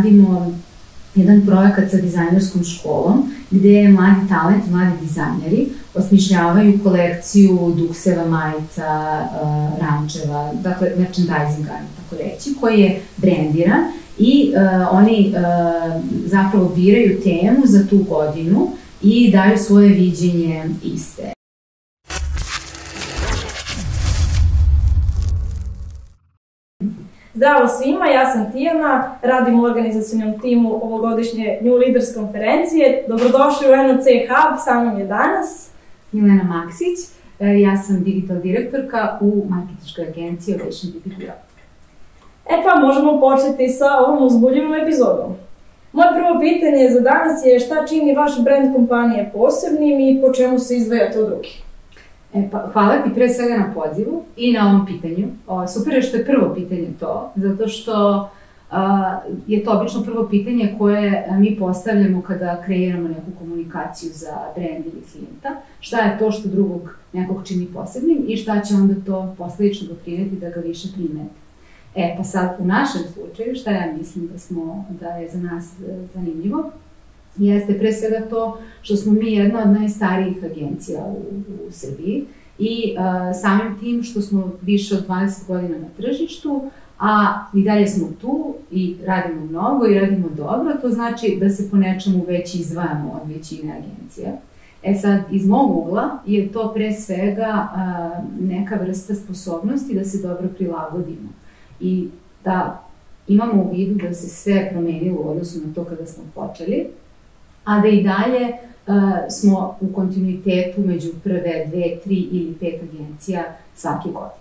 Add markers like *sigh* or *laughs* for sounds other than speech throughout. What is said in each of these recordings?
radimo jedan projekat sa dizajnerskom školom gde mladi talent, mladi dizajneri osmišljavaju kolekciju dukseva, majica, uh, rančeva, dakle merchandisinga, tako reći, koji je brendiran i uh, oni uh, zapravo biraju temu za tu godinu i daju svoje viđenje iste. Zdravo svima, ja sam Tijana, radim u organizacijnom timu ovogodišnje New Leaders konferencije. Dobrodošli u NOC Hub, sa mnom je danas Milena Maksić, e, ja sam digital direktorka u marketičkoj agenciji Ovation Beauty Bureau. E pa možemo početi sa ovom uzbudljivom epizodom. Moje prvo pitanje za danas je šta čini vaš brand kompanije posebnim i po čemu se izdvajate od drugih? E, pa, hvala ti pre svega na pozivu i na ovom pitanju. O, super je što je prvo pitanje to, zato što a, je to obično prvo pitanje koje mi postavljamo kada kreiramo neku komunikaciju za brand ili klijenta. Šta je to što drugog nekog čini posebnim i šta će onda to posledično doprineti da ga više primete. E, pa sad u našem slučaju, šta ja mislim da, smo, da je za nas e, zanimljivo, jeste pre svega to što smo mi jedna od najstarijih agencija u, u Srbiji i uh, samim tim što smo više od 20 godina na tržištu, a i dalje smo tu i radimo mnogo i radimo dobro, to znači da se po nečemu već izdvajamo od većine agencija. E sad, iz mog ugla je to pre svega uh, neka vrsta sposobnosti da se dobro prilagodimo i da imamo u vidu da se sve promenilo u odnosu na to kada smo počeli, a da i dalje uh, smo u kontinuitetu među prve dve, tri ili pet agencija svake godine.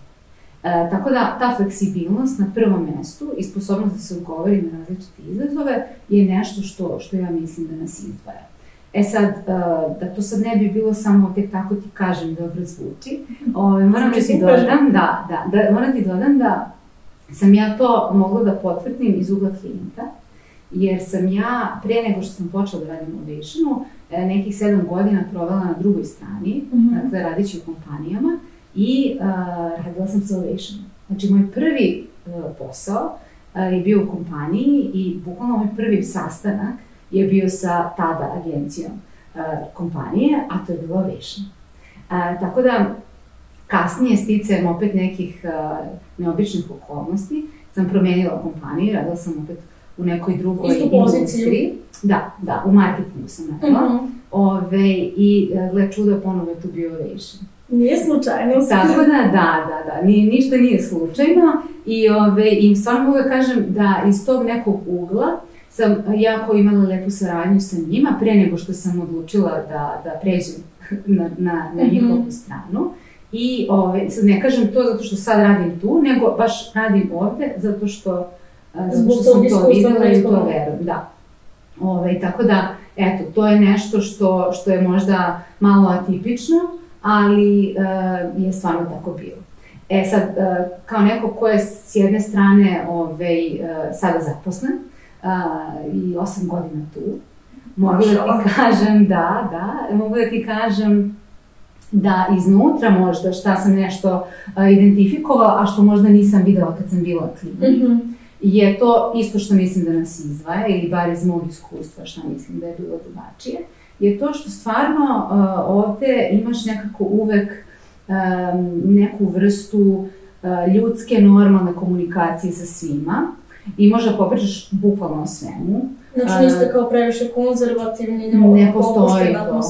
E, tako da ta fleksibilnost na prvom mestu i sposobnost da se odgovori na različite izazove je nešto što, što ja mislim da nas izdvaja. E sad, uh, da to sad ne bi bilo samo tek tako ti kažem dobro zvuči, ove, ovaj, moram da ti dodam, da, da, da, moram ti dodam da sam ja to mogla da potvrdim iz ugla klijenta, jer sam ja, pre nego što sam počela da radim u Ovationu, e, nekih sedam godina provela na drugoj strani, mm -hmm. dakle radići u kompanijama i uh, radila sam sa Ovationom. Znači, moj prvi uh, posao uh, je bio u kompaniji i bukvalno moj prvi sastanak je bio sa tada agencijom uh, kompanije, a to je bilo Ovation. Uh, tako da, kasnije sticajem opet nekih uh, neobičnih okolnosti, sam promenila kompaniju, radila sam opet u nekoj drugoj industriji. Da, da, u marketingu sam radila. Uh mhm. -huh. Ove, I e, gle čudo, ponovo je tu bio Ovation. Nije slučajno. Tako da, da, da, da, ni, ništa nije slučajno i, ove, i stvarno mogu da kažem da iz tog nekog ugla sam jako imala lepu saradnju sa njima pre nego što sam odlučila da, da pređem *laughs* na, na, na mhm. njihovu mm -hmm. stranu. I ove, sad ne kažem to zato što sad radim tu, nego baš radim ovde zato što zato što sam to videla i to verujem, da. Ove, tako da, eto, to je nešto što, što je možda malo atipično, ali uh, je stvarno tako bilo. E sad, uh, kao neko ko je s jedne strane ovaj, uh, sada zaposlen uh, i osam godina tu, mogu da ti kažem, da, da, mogu da ti kažem da iznutra možda šta sam nešto uh, identifikovala, a što možda nisam videla kad sam bila klijent. Mm -hmm je to isto što mislim da nas izdvaja, ili bar iz mog iskustva šta mislim da je bilo drugačije, je to što stvarno uh, ovde imaš nekako uvek um, neku vrstu uh, ljudske normalne komunikacije sa svima i možda popričaš bukvalno o svemu. Znači niste kao previše konzervativni, ne postoji to.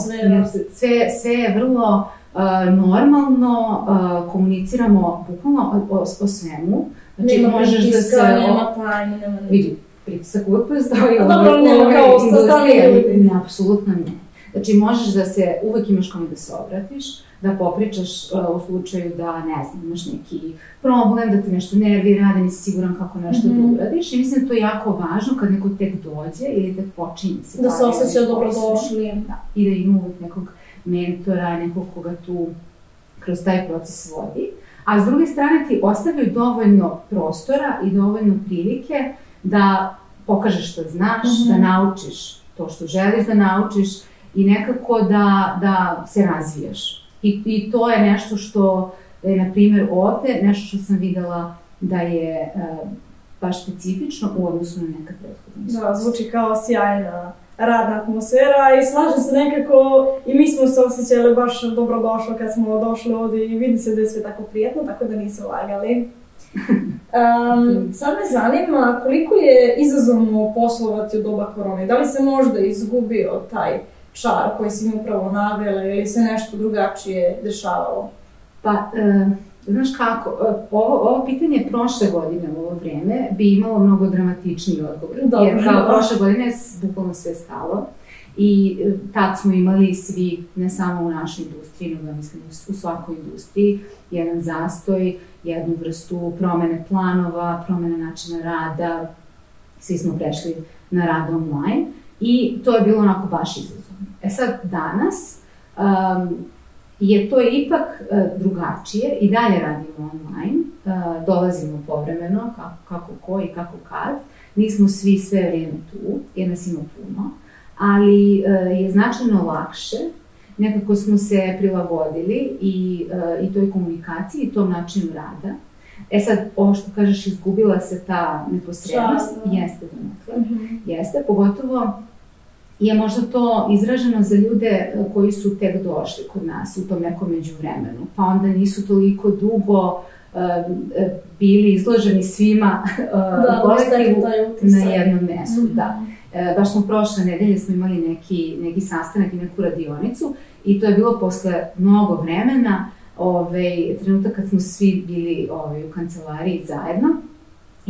Sve, sve je vrlo uh, normalno, uh, komuniciramo bukvalno o, o, o svemu. Znači, nema možeš da se... Nema tajne, nema ne. Vidi, pritisak uvek postoji. Dobro, nema kao sa. Ne, apsolutno ne. Znači, možeš da se, uvek imaš kome da se obratiš, da popričaš uh, u slučaju da, ne znam, imaš neki problem, da te nešto nervira, da nisi siguran kako nešto mm -hmm. da uradiš. I mislim da to je jako važno kad neko tek dođe ili tek počinje se. Da se osjeća dobrodošli. Da, i da ima uvek nekog mentora, nekog koga tu kroz taj proces vodi a s druge strane ti ostavljaju dovoljno prostora i dovoljno prilike da pokažeš što znaš, mm -hmm. da naučiš to što želiš da naučiš i nekako da, da se razvijaš. I, I to je nešto što je, na primjer, ovde, nešto što sam videla da je uh, baš specifično u odnosu na neka prethodna Da, zvuči kao sjajna radna atmosfera i slažem se nekako i mi smo se osjećali baš dobro došlo kad smo došli ovdje i vidi se da je sve tako prijetno, tako da nisu lagali. Um, sad me zanima koliko je izazovno poslovati u doba korone. Da li se možda izgubio taj čar koji si mi upravo navela ili se nešto drugačije dešavalo? Pa, e, znaš kako, e, ovo, ovo pitanje prošle godine u ovo vrijeme bi imalo mnogo dramatičniji odgovor. Dobro, jer kao prošle godine je bukvalno sve stalo. I e, tad smo imali svi, ne samo u našoj industriji, nego mislim u svakoj industriji, jedan zastoj, jednu vrstu promene planova, promene načina rada, svi smo prešli na rad online i to je bilo onako baš izazovno. E sad, danas um, je to ipak uh, drugačije i dalje radimo online, uh, dolazimo povremeno, kako, kako ko i kako kad, nismo svi sve vrijeme tu, jer nas ima puno, ali uh, je značajno lakše, nekako smo se prilagodili i, i toj komunikaciji i tom načinu rada. E sad, ovo što kažeš, izgubila se ta neposrednost, Čar, da. jeste donekle. Jeste, pogotovo je možda to izraženo za ljude e, koji su tek došli kod nas u tom nekom međuvremenu, pa onda nisu toliko dugo e, e, bili izloženi svima *laughs* Da, da kolektivu na jednom mestu, Mhm. da. E, baš smo prošle nedelje smo imali neki, neki sastanak i neku radionicu i to je bilo posle mnogo vremena, ovaj, trenutak kad smo svi bili ovaj, u kancelariji zajedno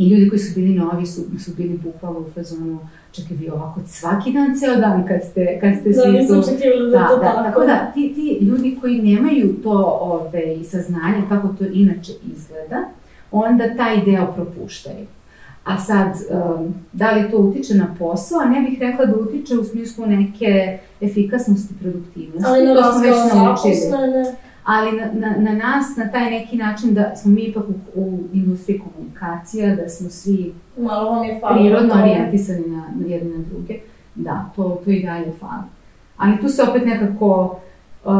i ljudi koji su bili novi su, su bili bukvalno u fazonu čekaj vi ovako svaki dan, ceo dan kad ste, kad ste Da, svi nisam tu. očekivala da, je Da, to da, tako. tako da ti, ti ljudi koji nemaju to ove, saznanje kako to inače izgleda, onda taj deo propuštaju. A sad, um, da li to utiče na posao? Ne bih rekla da utiče u smislu neke efikasnosti, produktivnosti. Ali na to nas smo već kao naučili. Ali na, na, na nas, na taj neki način da smo mi ipak u, u industriji komunikacija, da smo svi malo vam je falilo. prirodno orijentisani na, na jedne na druge. Da, to, to i dalje fali. Ali tu se opet nekako uh,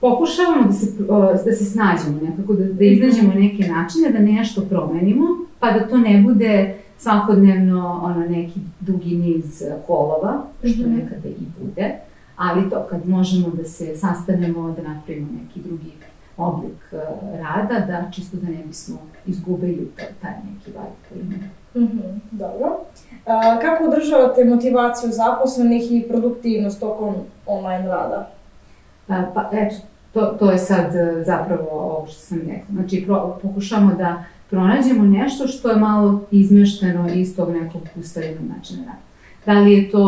pokušavamo da se, uh, da se snađemo nekako, da, da iznađemo neke načine, da nešto promenimo, pa da to ne bude svakodnevno ono, neki dugi niz kolova, što Mhm. nekada i bude, ali to kad možemo da se sastanemo, da napravimo neki drugi oblik uh, rada, da čisto da ne bismo izgubili taj, taj neki vibe koji imamo. Mhm, dobro. A, kako održavate motivaciju zaposlenih i produktivnost tokom online rada? A, Pa eto, to, to je sad e, zapravo ovo što sam rekla. Znači, pro, pokušamo da pronađemo nešto što je malo izmešteno iz tog nekog ustaljenog načina rada. Da li je to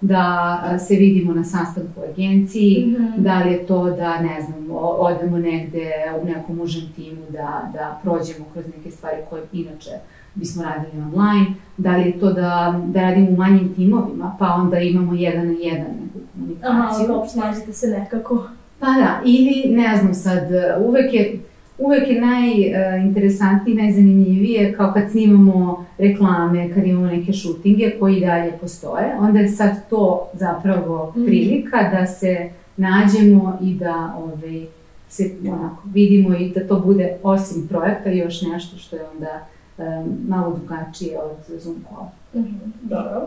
da se vidimo na sastanku u agenciji, Mhm. da li je to da, ne znam, odemo negde u nekom užem timu da, da prođemo kroz neke stvari koje inače bismo radili online, da li je to da, da radimo u manjim timovima, pa onda imamo jedan na jedan neku Aha, komunikaciju. dobro, snađite se nekako. Pa da, ili ne znam sad, uvek je, uvek je najinteresantnije, najzanimljivije kao kad snimamo reklame, kad imamo neke šutinge koji dalje postoje, onda je sad to zapravo Mhm. prilika da se nađemo i da ovaj, se onako, vidimo i da to bude osim projekta još nešto što je onda em, malo drugačije od Zoom call. Mhm, dobro.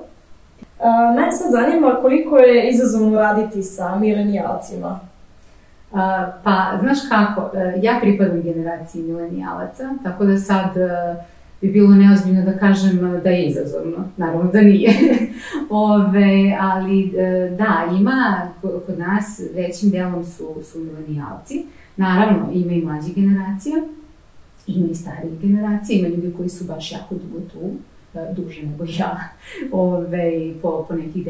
A, mene sad zanima koliko je izazovno raditi sa milenijalcima. Pa, znaš kako, e, ja pripadam generaciji milenijalaca, tako da sad e, bi bilo neozbiljno da kažem da je izazovno. Naravno da nije. *laughs* Ove, ali e, da, ima ko- kod nas većim delom su, su milenijalci. Naravno, ima i mlađi generacija, ima i starije generacije, ima ljudi koji su baš jako dugo tu, duže nego ja, *laughs* ove, po, po nekih 10-15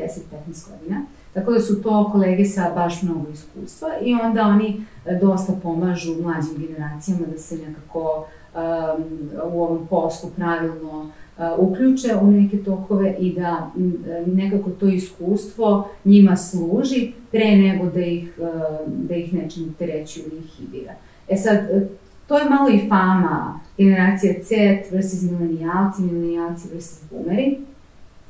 godina. Tako da su to kolege sa baš mnogo iskustva i onda oni e, dosta pomažu mlađim generacijama da se nekako um, u ovom poslu pravilno uh, uključe u neke tokove i da e, nekako to iskustvo njima služi pre nego da ih, da ih nečim tereću ili ih hibira. E sad, e, to je malo i fama generacija Z versus milenijalci, milenijalci versus boomeri.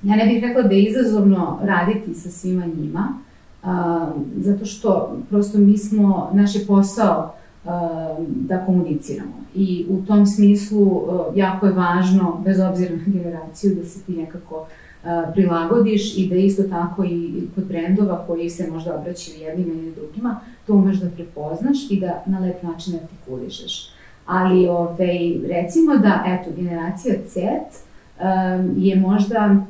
Ja ne bih rekla da je izazovno raditi sa svima njima, a, zato što prosto mi smo, naš je posao da komuniciramo. I u tom smislu jako je važno, bez obzira na generaciju, da se ti nekako prilagodiš i da isto tako i kod brendova koji se možda obraćaju jednima ili drugima, to umeš da prepoznaš i da na lep način artikulišeš. Ali ovaj, recimo da, eto, generacija Z um, je možda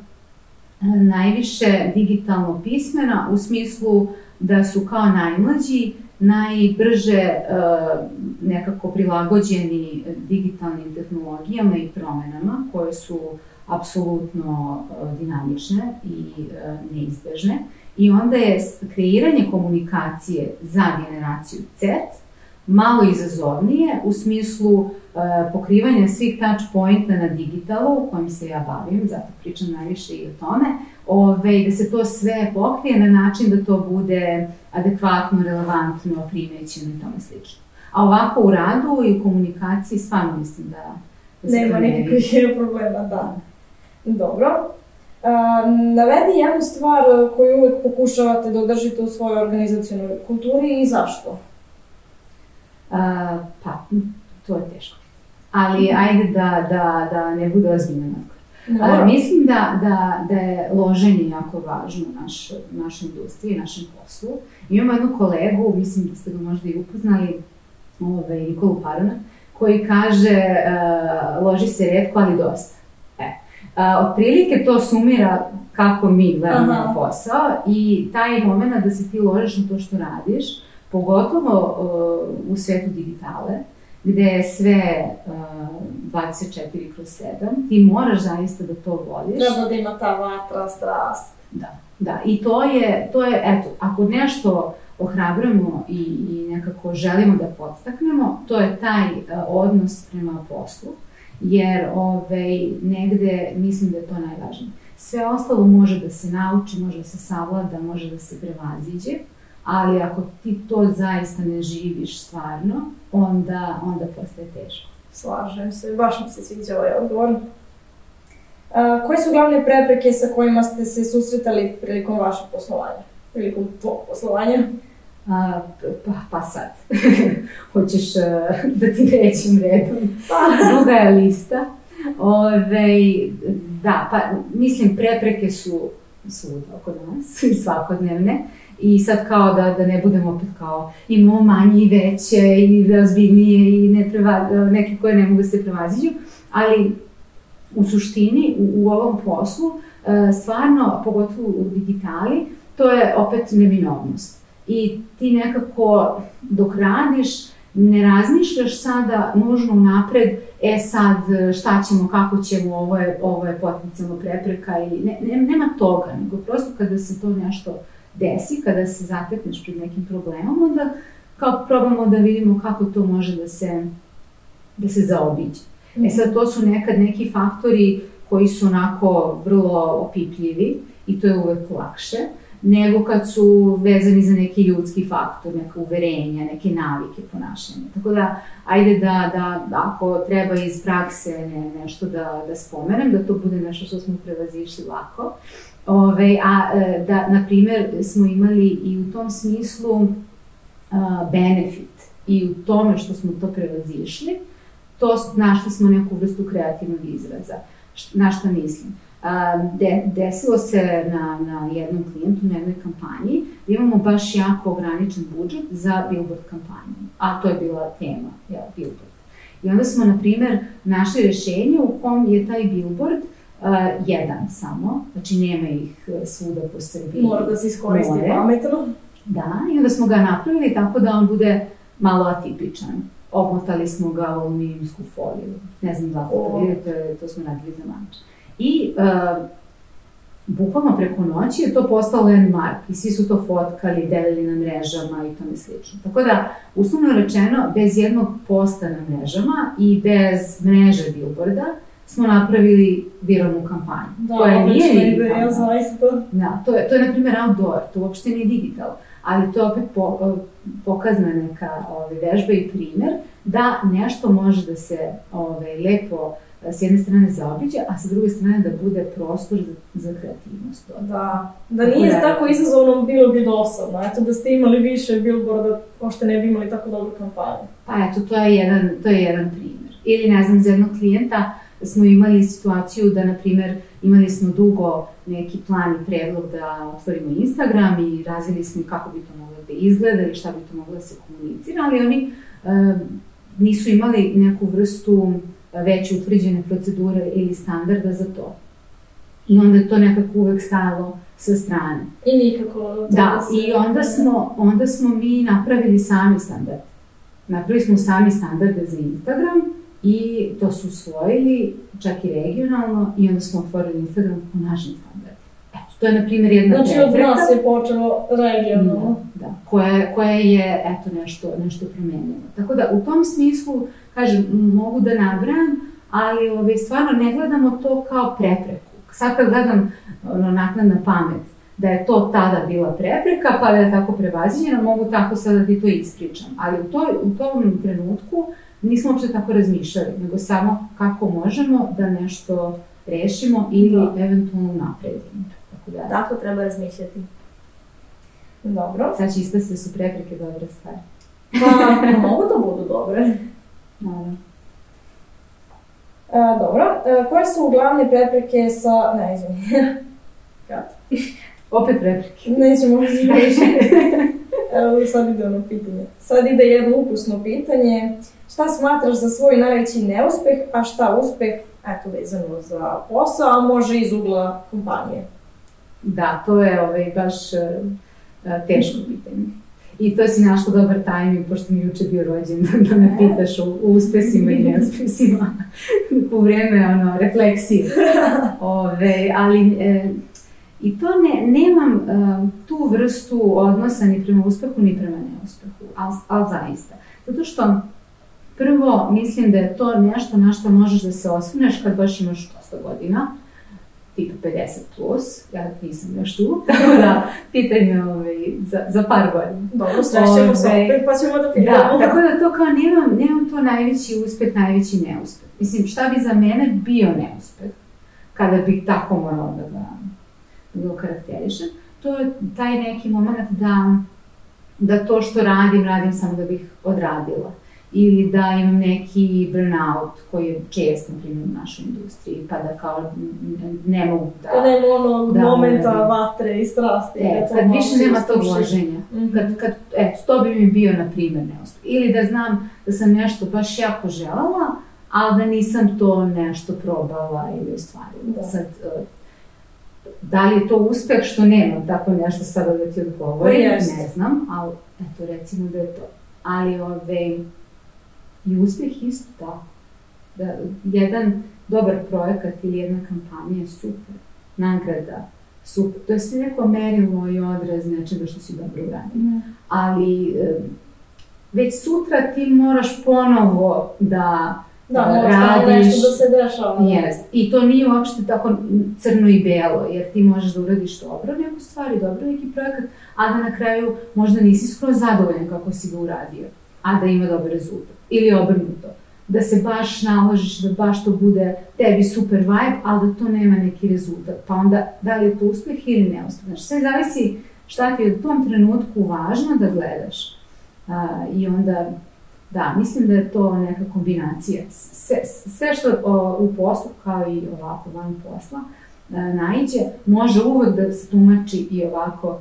najviše digitalno pismena u smislu da su kao najmlađi najbrže uh, nekako prilagođeni digitalnim tehnologijama i promenama koje su apsolutno uh, dinamične i uh, neizbežne. I onda je kreiranje komunikacije za generaciju Z malo izazovnije u smislu uh, pokrivanja svih touch pointa na digitalu, u kojem se ja bavim, zato pričam najviše i o tome, ove, da se to sve pokrije na način da to bude adekvatno, relevantno, primećeno i tome slično. A ovako u radu i u komunikaciji stvarno mislim da, da se Nema nekakvih *laughs* problema, da. Dobro. Um, navedi jednu stvar koju uvek pokušavate da održite u svojoj organizacijalnoj kulturi i zašto? A, pa, to je teško. Ali ajde da, da, da ne bude ozbiljno A, mislim da, da, da je loženje jako važno u naš, našoj industriji, našem poslu. Imamo jednu kolegu, mislim da ste ga možda i upoznali, ovaj, Nikolu Parona, koji kaže uh, loži se redko, ali dosta. E. Uh, otprilike to sumira kako mi gledamo na posao i taj moment da se ti ložiš na to što radiš, pogotovo uh, u svetu digitale, gde je sve uh, 24 kroz 7, ti moraš zaista da to voliš. Treba da ima ta vatra, strast. Da, da. I to je, to je, eto, ako nešto ohrabrujemo i, i nekako želimo da podstaknemo, to je taj uh, odnos prema poslu, jer ovaj, negde mislim da je to najvažnije. Sve ostalo može da se nauči, može da se savlada, može da se prevaziđe, ali ako ti to zaista ne živiš stvarno, onda, onda postaje teško. Slažem se, baš mi se sviđa ovaj odgovor. A, koje su glavne prepreke sa kojima ste se susretali prilikom vašeg poslovanja? Prilikom tvojeg poslovanja? A, pa, pa sad, *laughs* hoćeš uh, da ti rećem redom. Pa. *laughs* Druga je lista. Ove, da, pa mislim prepreke su svuda oko nas *laughs* svakodnevne. Uh, i sad kao da, da ne budemo opet kao imamo manje i veće i razbiljnije i ne preva, neke koje ne mogu da se prevaziđu, ali u suštini u, u ovom poslu e, stvarno, pogotovo u digitali, to je opet neminovnost. I ti nekako dok radiš, ne razmišljaš sada nužno napred, e sad šta ćemo, kako ćemo, ovo je, ovo je potencijalno prepreka i ne, ne, nema toga, nego prosto kada se to nešto desi, kada se zatekneš pred nekim problemom, onda kao probamo da vidimo kako to može da se, da se zaobiđe. E sad, to su nekad neki faktori koji su onako vrlo opipljivi i to je uvek lakše, nego kad su vezani za neki ljudski faktor, neka uverenja, neke navike ponašanja. Tako da, ajde da, da ako treba iz prakse ne, nešto da, da spomenem, da to bude nešto što smo prevazišli lako. Ove, a e, da, na primer, smo imali i u tom smislu a, benefit i u tome što smo to prevazišli, to našli smo neku vrstu kreativnog izraza. Na šta mislim? A, de, desilo se na, na jednom klijentu, na jednoj kampanji, da imamo baš jako ograničen budžet za billboard kampanju, a to je bila tema, ja, billboard. I onda smo, na primer, našli rešenje u kom je taj billboard Uh, jedan samo, znači nema ih uh, svuda po Srbiji. Mora da se iskoristi pametno. Da, i onda smo ga napravili tako da on bude malo atipičan. Obmotali smo ga u aluminijumsku foliju. Ne znam da to vidite, to smo radili za manč. I uh, bukvalno preko noći je to postalo landmark i svi su to fotkali, delili na mrežama i tome slično. Tako da, uslovno rečeno, bez jednog posta na mrežama i bez mreže billboarda, smo napravili viralnu kampanju. Da, koja nije digitalna. zaista. Da, to je, to je na primjer outdoor, to uopšte nije digital, ali to je opet po, pokazna neka ove, vežba i primer da nešto može da se ove, lepo s jedne strane zaobiđe, a sa druge strane da bude prostor za, za kreativnost. Da, da nije tako, tako izazovno bilo bi dosadno. Eto, da ste imali više billboarda, pošto ne bi imali tako dobru kampanju. Pa eto, to je jedan, to je jedan primjer. Ili, ne znam, za jednog klijenta smo imali situaciju da, na primjer, imali smo dugo neki plan i predlog da otvorimo Instagram i razvili smo kako bi to moglo da izgleda ili šta bi to moglo da se komunicira, ali oni e, nisu imali neku vrstu već utvrđene procedure ili standarda za to. I onda je to nekako uvek stajalo sa strane. I nikako... Da, i onda smo, onda smo mi napravili sami standard. Napravili smo sami standarde za Instagram i to su usvojili, čak i regionalno, i onda smo otvorili Instagram po našim standardima. Eto, to je, na primjer, jedna znači, prepreka. Znači, od nas je počelo regionalno. Da, da, koje, koje je, eto, nešto, nešto promenilo. Tako da, u tom smislu, kažem, mogu da nabrajam, ali ove, ovaj, stvarno ne gledamo to kao prepreku. Sad kad gledam ono, naknadna pamet, da je to tada bila prepreka, pa da je tako prevaziđena, mogu tako sada da ti to ispričam. Ali u, toj, u tom trenutku nismo uopšte tako razmišljali, nego samo kako možemo da nešto rešimo ili da. eventualno napredimo. Tako da. Tako treba razmišljati. Dobro. Sad će ispasti da su prepreke dobre stvari. Pa, mogu da budu dobre. Naravno. E, dobro, e, koje su glavne prepreke sa... Ne, izvini. *laughs* Kad? Opet prepreke. Nećemo *laughs* više. Evo, sad ide ono pitanje. Sad ide jedno ukusno pitanje. Šta smatraš za svoj najveći neuspeh, a šta uspeh, eto, vezano za posao, a može iz ugla kompanije? Da, to je ovaj, baš uh, teško pitanje. I to si našla dobar tajming, pošto mi juče bio rođen, *laughs* da me pitaš o, o uspesima i neuspesima *laughs* u vreme ono, refleksije. *laughs* Ove, ali, e, I to ne, nemam e, tu vrstu odnosa ni prema uspehu, ni prema neuspehu, ali, ali zaista. Zato što prvo mislim da je to nešto na što možeš da se osvrneš kad baš imaš dosta godina, tipa 50 plus, ja nisam još tu, *laughs* tako da pitanje ovaj, za, za par godina. Dobro, srećemo se opet, pa ćemo da pitamo. Da, tako da to kao nemam, nemam to najveći uspeh, najveći neuspeh. Mislim, šta bi za mene bio neuspeh, kada bih tako morala da ga, da karakterišem, to je taj neki moment da, da to što radim, radim samo da bih odradila ili da imam neki burnout koji je čest, na primjer, u našoj industriji, pa da kao ne mogu da... Kad nema onog da, momenta da, vatre i strasti. E, kad više nema tog loženja. Mm -hmm. Kad, kad, eto, to bi mi bio, na primjer, neuspeh. Ili da znam da sam nešto baš jako želala, ali da nisam to nešto probala ili ostvarila. Da. Sad, e, da li je to uspeh što nemam tako nešto sada da ti odgovorim, pa ne znam, ali eto recimo da je to. Ali ove, I uspjeh isto tako. Da, jedan dobar projekat ili jedna kampanja je super. Nagrada, super. To je sve neko merilo i odraz nečega što si dobro uradio. Mm. Ali već sutra ti moraš ponovo da Da, mora radiš, nešto da se dešava. Yes. I to nije uopšte tako crno i belo, jer ti možeš da uradiš dobro neku stvar i dobro neki projekat, a da na kraju možda nisi skoro zadovoljan kako si ga uradio, a da ima dobar rezultat ili obrnuto. Da se baš naložiš, da baš to bude tebi super vibe, ali da to nema neki rezultat. Pa onda, da li je to uspeh ili neuspeh. Znači, sve zavisi šta ti je u tom trenutku važno da gledaš. A, I onda, da, mislim da je to neka kombinacija. Sve, sve što o, u poslu, kao i ovako van posla, a, naiđe, može uvek da se tumači i ovako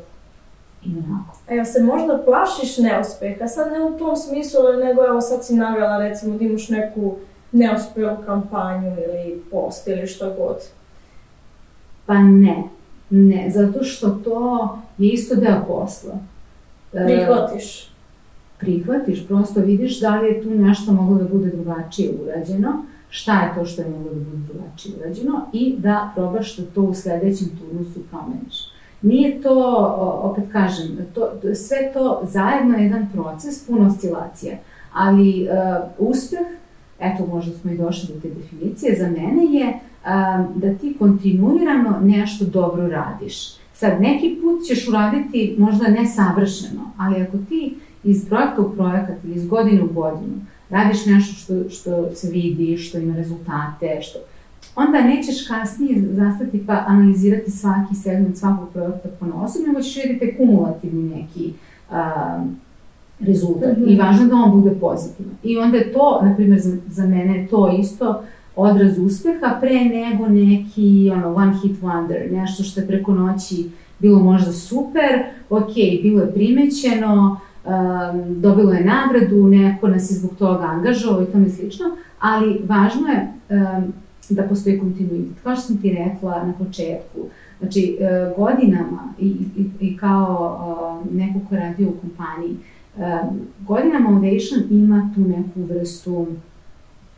i onako. A jel se možda plašiš neuspeha? Sad ne u tom smislu, nego evo sad si navjela recimo da imaš neku neuspelu kampanju ili post ili što god. Pa ne, ne, zato što to je isto deo posla. E, prihvatiš. Prihvatiš, prosto vidiš da li je tu nešto moglo da bude drugačije urađeno, šta je to što je moglo da bude drugačije urađeno i da probaš da to u sledećem turnusu promeniš. Nije to, opet kažem, to, sve to zajedno je jedan proces, puno oscilacija, ali uh, uspeh, eto možda smo i došli do te definicije, za mene je uh, da ti kontinuirano nešto dobro radiš. Sad, neki put ćeš uraditi možda nesavršeno, ali ako ti iz projekta u projekat ili iz godine u godinu radiš nešto što, što se vidi, što ima rezultate, što onda nećeš kasnije zastati pa analizirati svaki segment svakog projekta po nosu, nego ćeš vidjeti kumulativni neki a, rezultat mm -hmm. i važno da on bude pozitivan. I onda je to, na primjer, za, za mene to isto odraz uspeha pre nego neki ono, one hit wonder, nešto što je preko noći bilo možda super, ok, bilo je primećeno, um, dobilo je nagradu, neko nas je zbog toga angažovao i tome slično, ali važno je um, da postoji kontinuitet. Kao što sam ti rekla na početku, znači uh, godinama i, i, i kao neko ko radi u kompaniji, godinama Ovation ima tu neku vrstu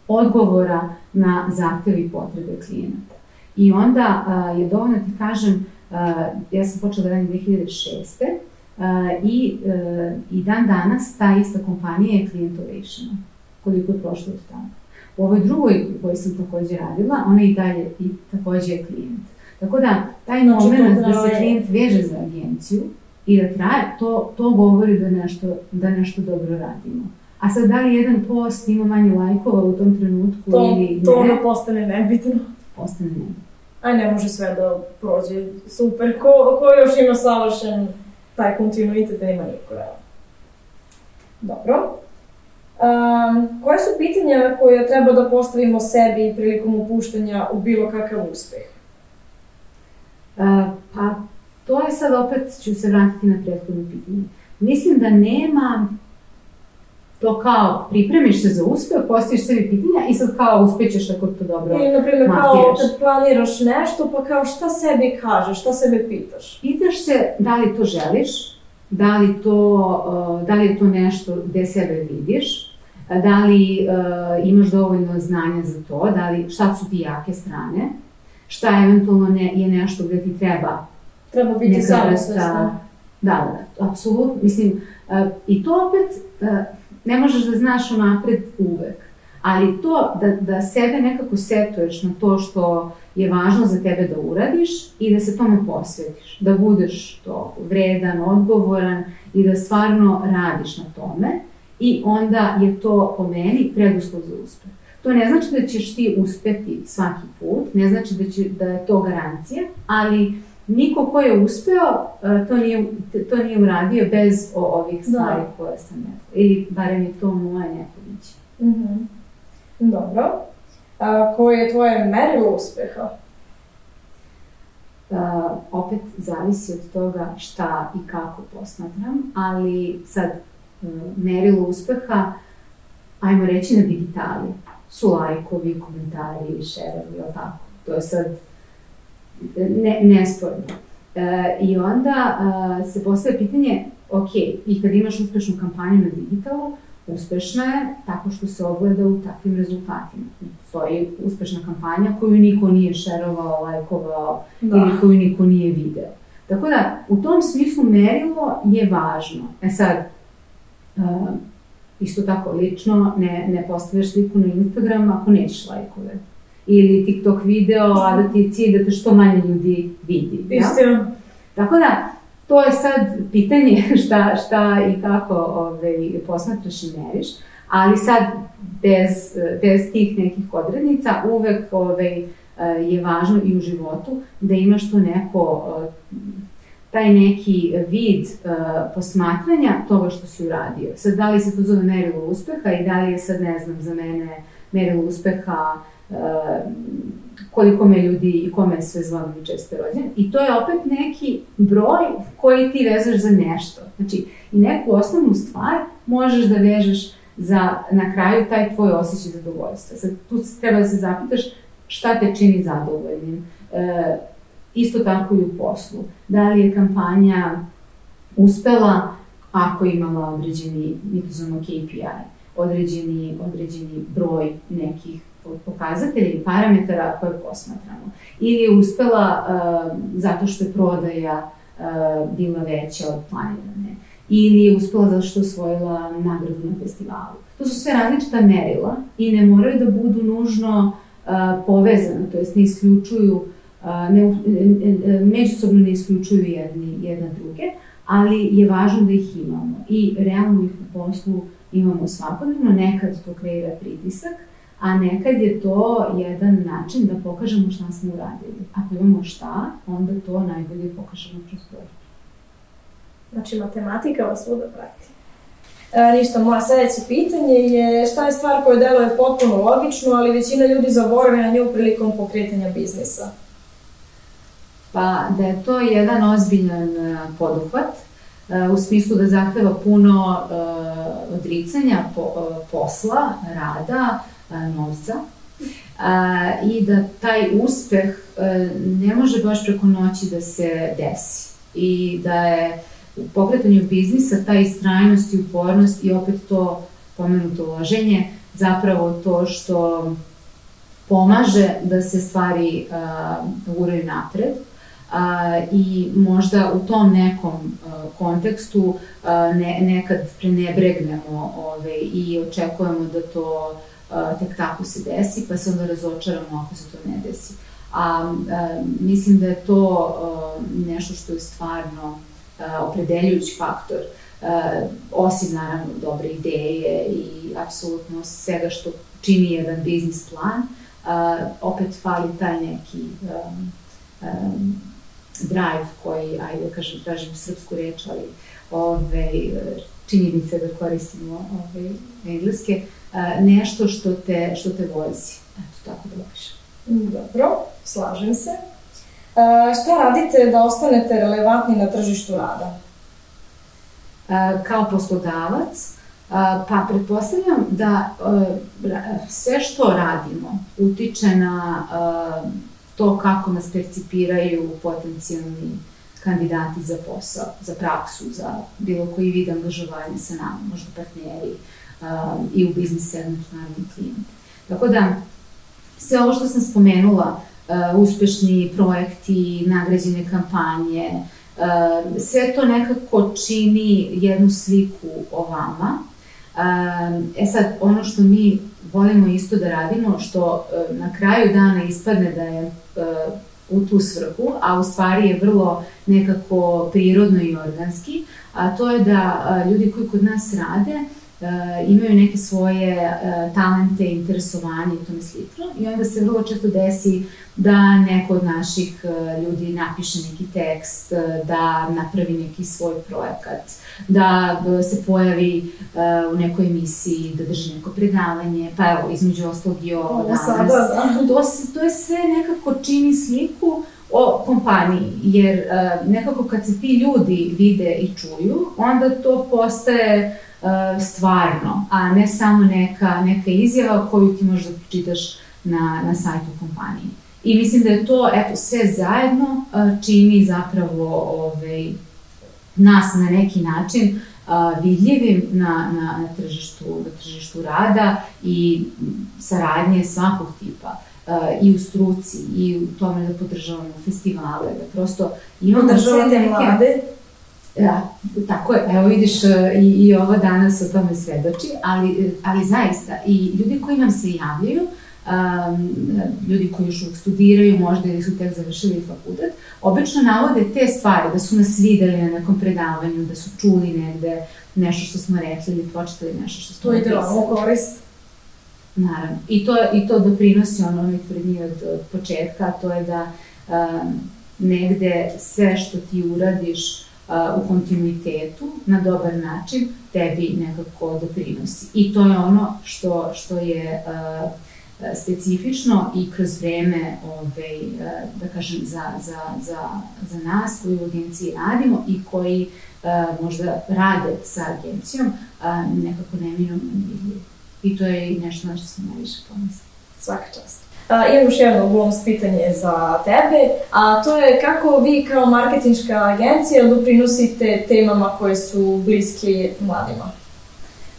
odgovora na zahteve i potrebe klijenata. I onda je dovoljno da ti kažem, ja sam počela da radim 2006. I, uh, i dan danas ta ista kompanija je Client Ovation. Koliko je prošlo od tada. U ovoj drugoj u kojoj sam takođe radila, ona i dalje i takođe je klijent. Tako da, taj znači, moment da se klijent veže za agenciju i da traje, to, to govori da nešto, da nešto dobro radimo. A sad, da li jedan post ima manje lajkova u tom trenutku to, ili ne? To ono postane nebitno. Postane nebitno. A ne može sve da prođe super. Ko, ko još ima savršen taj kontinuitet da ima niko, evo. Dobro. Um, koje su pitanja koje treba da postavimo sebi prilikom upuštanja u bilo kakav uspeh? Uh, pa, to je sad opet, ću se vratiti na prethodno pitanje. Mislim da nema to kao pripremiš se za uspeh, postaviš sebi pitanja i sad kao uspećeš ako to dobro Ili, na primjer, kao kad planiraš nešto, pa kao šta sebi kažeš, šta sebe pitaš? Pitaš se da li to želiš, da li, to, uh, da li je to nešto gde sebe vidiš, da li uh, imaš dovoljno znanja za to, da li, šta su ti jake strane, šta eventualno ne, je nešto gde ti treba Treba biti samosvesna. Da, da, apsolutno. Mislim, uh, i to opet, uh, ne možeš da znaš onapred uvek, ali to da, da sebe nekako setuješ na to što je važno za tebe da uradiš i da se tome posvetiš, da budeš to vredan, odgovoran i da stvarno radiš na tome i onda je to po meni preduslov za uspeh. To ne znači da ćeš ti uspeti svaki put, ne znači da, će, da je to garancija, ali niko ko je uspeo, e, to nije, to nije uradio bez ovih da. stvari da. koje sam rekla. Ili barem je to moje neko biće. Mm -hmm. Dobro. A, koje je tvoje merilo uspeha? Uh, opet zavisi od toga šta i kako posmatram, ali sad uh, merilo uspeha, ajmo reći na digitali, su lajkovi, komentari, šerovi, ili tako. To je sad ne, nesporno. E, I onda e, se postaje pitanje, ok, i kad imaš uspešnu kampanju na digitalu, uspešna je tako što se ogleda u takvim rezultatima. Postoji uspešna kampanja koju niko nije šerovao, lajkovao da. ili koju niko nije video. Tako da, u tom smislu merilo je važno. E sad, uh, isto tako lično, ne, ne postavljaš sliku na Instagram ako nećeš lajkove ili TikTok video, a da ti je cilj da te što manje ljudi vidi. Ja? Tako da, to je sad pitanje *laughs* šta, šta i kako ove, ovaj, posmatraš i meriš, ali sad bez, bez tih nekih odrednica uvek ove, ovaj, je važno i u životu da imaš to neko taj neki vid uh, posmatranja toga što si uradio. Sad, da li se to zove merilo uspeha i da li je sad, ne znam, za mene merilo uspeha koliko me ljudi i kome je sve zvano mi često rođen. I to je opet neki broj koji ti vezuješ za nešto. Znači, i neku osnovnu stvar možeš da vežeš za na kraju taj tvoj osjećaj zadovoljstva. Sad, tu treba da se zapitaš šta te čini zadovoljnim. E, isto tako i u poslu. Da li je kampanja uspela ako imala određeni, mi to KPI, određeni, određeni broj nekih pokazatelja i parametara koje posmatramo. Ili je uspela uh, zato što je prodaja uh, bila veća od planirane. Ili je uspela zato što je osvojila nagradu na festivalu. To su sve različita merila i ne moraju da budu nužno uh, povezane, to jest ne isključuju, ne, međusobno ne isključuju jedni, jedna druge, ali je važno da ih imamo i realno ih u poslu imamo svakodnevno, nekad to kreira pritisak, a nekad je to jedan način da pokažemo šta smo uradili. Ako imamo šta, onda to najbolje pokažemo kroz broj. Znači, matematika vas svuda prati. E, ništa, moja sledeće pitanje je šta je stvar koja deluje potpuno logično, ali većina ljudi zaboravi na nju prilikom pokretanja biznisa? Pa da je to jedan ozbiljan e, poduhvat, e, u smislu da zahteva puno e, odricanja posla, rada, novca i da taj uspeh ne može baš preko noći da se desi. I da je u pokretanju biznisa ta istrajnost i upornost i opet to pomenuto uloženje zapravo to što pomaže da se stvari uh, uraju napred a, i možda u tom nekom a, kontekstu a, ne, nekad prenebregnemo ove, i očekujemo da to a, tek tako se desi, pa se onda razočaramo ako se to ne desi. A, a mislim da je to a, nešto što je stvarno a, opredeljujući faktor, a, osim naravno dobre ideje i apsolutno svega što čini jedan biznis plan, a, opet fali taj neki a, a, drive koji, ajde da kažem, tražim srpsku reč, ali ove, činjenice da koristimo ove, engleske, nešto što te, što te vozi. Eto, tako da opišem. Dobro, slažem se. A, šta radite da ostanete relevantni na tržištu rada? A, kao poslodavac, a, pa pretpostavljam da a, sve što radimo utiče na a, to kako nas percipiraju potencijalni kandidati za posao, za praksu, za bilo koji vid angažovanja sa nama, možda partneri um, i u biznis segmentu, naravno klijenti. Tako da, sve ovo što sam spomenula, uh, uspešni projekti, nagrađene kampanje, uh, sve to nekako čini jednu sliku o vama. Uh, e sad, ono što mi volimo isto da radimo, što uh, na kraju dana ispadne da je u tu svrhu, a u stvari je vrlo nekako prirodno i organski, a to je da ljudi koji kod nas rade uh, imaju neke svoje uh, talente, interesovanje i tome slično i onda se vrlo često desi da neko od naših uh, ljudi napiše neki tekst, uh, da napravi neki svoj projekat, da uh, se pojavi uh, u nekoj emisiji, da drži neko predavanje, pa evo, između oslog i ovo danas. Sada, da. To, se, to je sve nekako čini sliku o kompaniji, jer uh, nekako kad se ti ljudi vide i čuju, onda to postaje E, stvarno, a ne samo neka, neka izjava koju ti možda čitaš na, na sajtu kompanije. I mislim da je to, eto, sve zajedno uh, čini zapravo ovaj, nas na neki način uh, vidljivim na, na, na, tržištu, na tržištu rada i saradnje svakog tipa i u struci i u tome da podržavamo festivale, da prosto imamo sve neke... Mlade Da, tako je, evo vidiš e, i, i ovo danas o tome svedoči, ali, ali zaista i ljudi koji nam se javljaju, um, ljudi koji još uvijek studiraju, možda ili su tek završili fakultet, obično navode te stvari, da su nas videli na nekom predavanju, da su čuli negde nešto što smo rekli ili pročitali nešto što smo rekli. To ide ovo korist. Naravno. I to, I to doprinosi ono onoj tvrdnji od, od početka, to je da um, negde sve što ti uradiš u kontinuitetu na dobar način tebi nekako doprinosi. I to je ono što, što je specifično i kroz vreme ovaj, da kažem za, za, za, za nas koji u agenciji radimo i koji možda rade sa agencijom nekako neminovno vidljivo. I to je nešto na što sam najviše pomisla. Svaka čast. Uh, imam još jedno bonus pitanje za tebe, a to je kako vi kao marketinška agencija doprinosite temama koje su bliski mladima?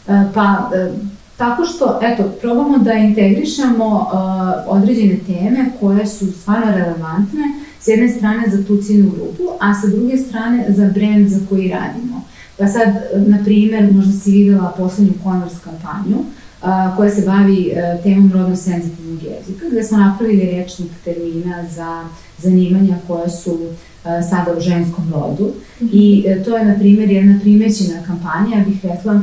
Uh, pa, uh, tako što, eto, probamo da integrišemo uh, određene teme koje su stvarno relevantne, s jedne strane za tu ciljnu grupu, a sa druge strane za brand za koji radimo. Pa sad, na primer, možda si videla poslednju Converse kampanju, a, koja se bavi a, e, temom rodno senzitivnog jezika, gde smo napravili rečnik termina za zanimanja koja su a, sada u ženskom rodu. I a, e, to je, na primjer, jedna primećena kampanja, ja bih rekla,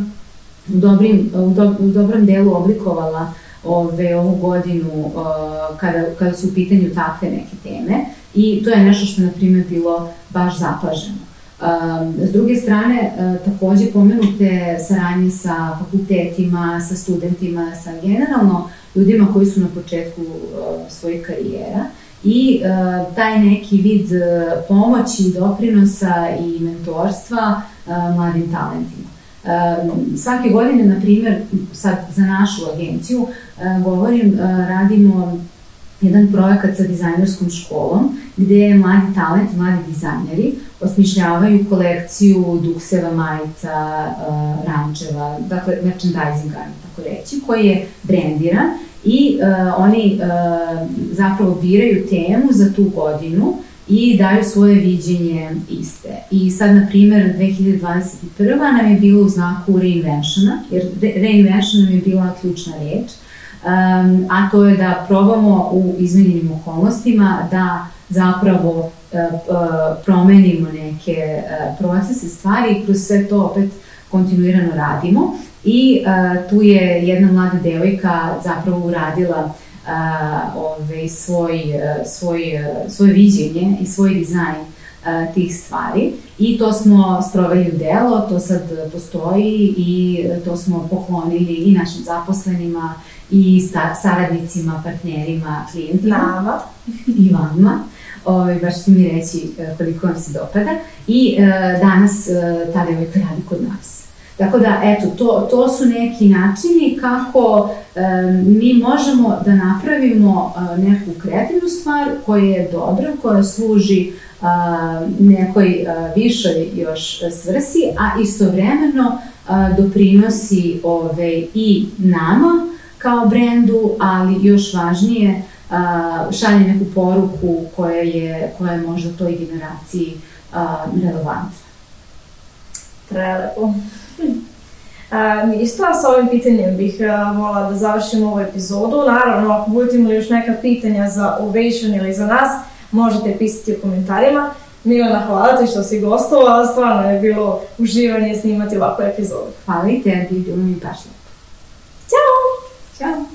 u, dobrim, u, do, u dobrom delu oblikovala ove, ovu godinu uh, kada, kada su u pitanju takve neke teme i to je nešto što je, na primjer, bilo baš zapaženo. S druge strane, uh, takođe pomenute saradnje sa fakultetima, sa studentima, sa generalno ljudima koji su na početku uh, svojih karijera i uh, taj neki vid pomoći, doprinosa i mentorstva mladim talentima. Svake godine, na primjer, sad za našu agenciju, govorim, radimo jedan projekat sa dizajnerskom školom gde mladi talent, mladi dizajneri osmišljavaju kolekciju dukseva, majica, uh, rančeva, dakle merchandising, tako reći, koji je brendiran i uh, oni uh, zapravo biraju temu za tu godinu i daju svoje viđenje iste. I sad, na primer, 2021. nam je bilo u znaku reinventiona, jer reinvention nam je bila ključna reč, a to je da probamo u izmenjenim okolnostima da zapravo uh, promenimo neke uh, procese, stvari i kroz sve to opet kontinuirano radimo. I tu je jedna mlada devojka zapravo uradila ove, svoj, svoj, svoje viđenje i svoj dizajn tih stvari i to smo sproveli u delo, to sad postoji i to smo poklonili i našim zaposlenima i sta, saradnicima, partnerima, klijentima. Nama. *laughs* I vama. Ovaj, baš ćete mi reći koliko vam se dopada. I uh, danas uh, ta devojka radi kod nas. Tako da, eto, to, to su neki načini kako um, mi možemo da napravimo uh, neku kreativnu stvar koja je dobra, koja služi uh, nekoj uh, višoj još svrsi, a istovremeno uh, doprinosi ove, i nama kao brendu, ali još važnije uh, šalje neku poruku koja je, koja je možda toj generaciji uh, relevantna. Prelepo. A, ništa, sa ovim pitanjem bih volila da završim ovu epizodu. Naravno, ako budete imali još neka pitanja za Ovation ili za nas, možete pisati u komentarima. Milena, hvala ti što si gostovala, stvarno je bilo uživanje snimati ovakvu epizodu. Hvala i tebi, bilo mi baš! Ciao.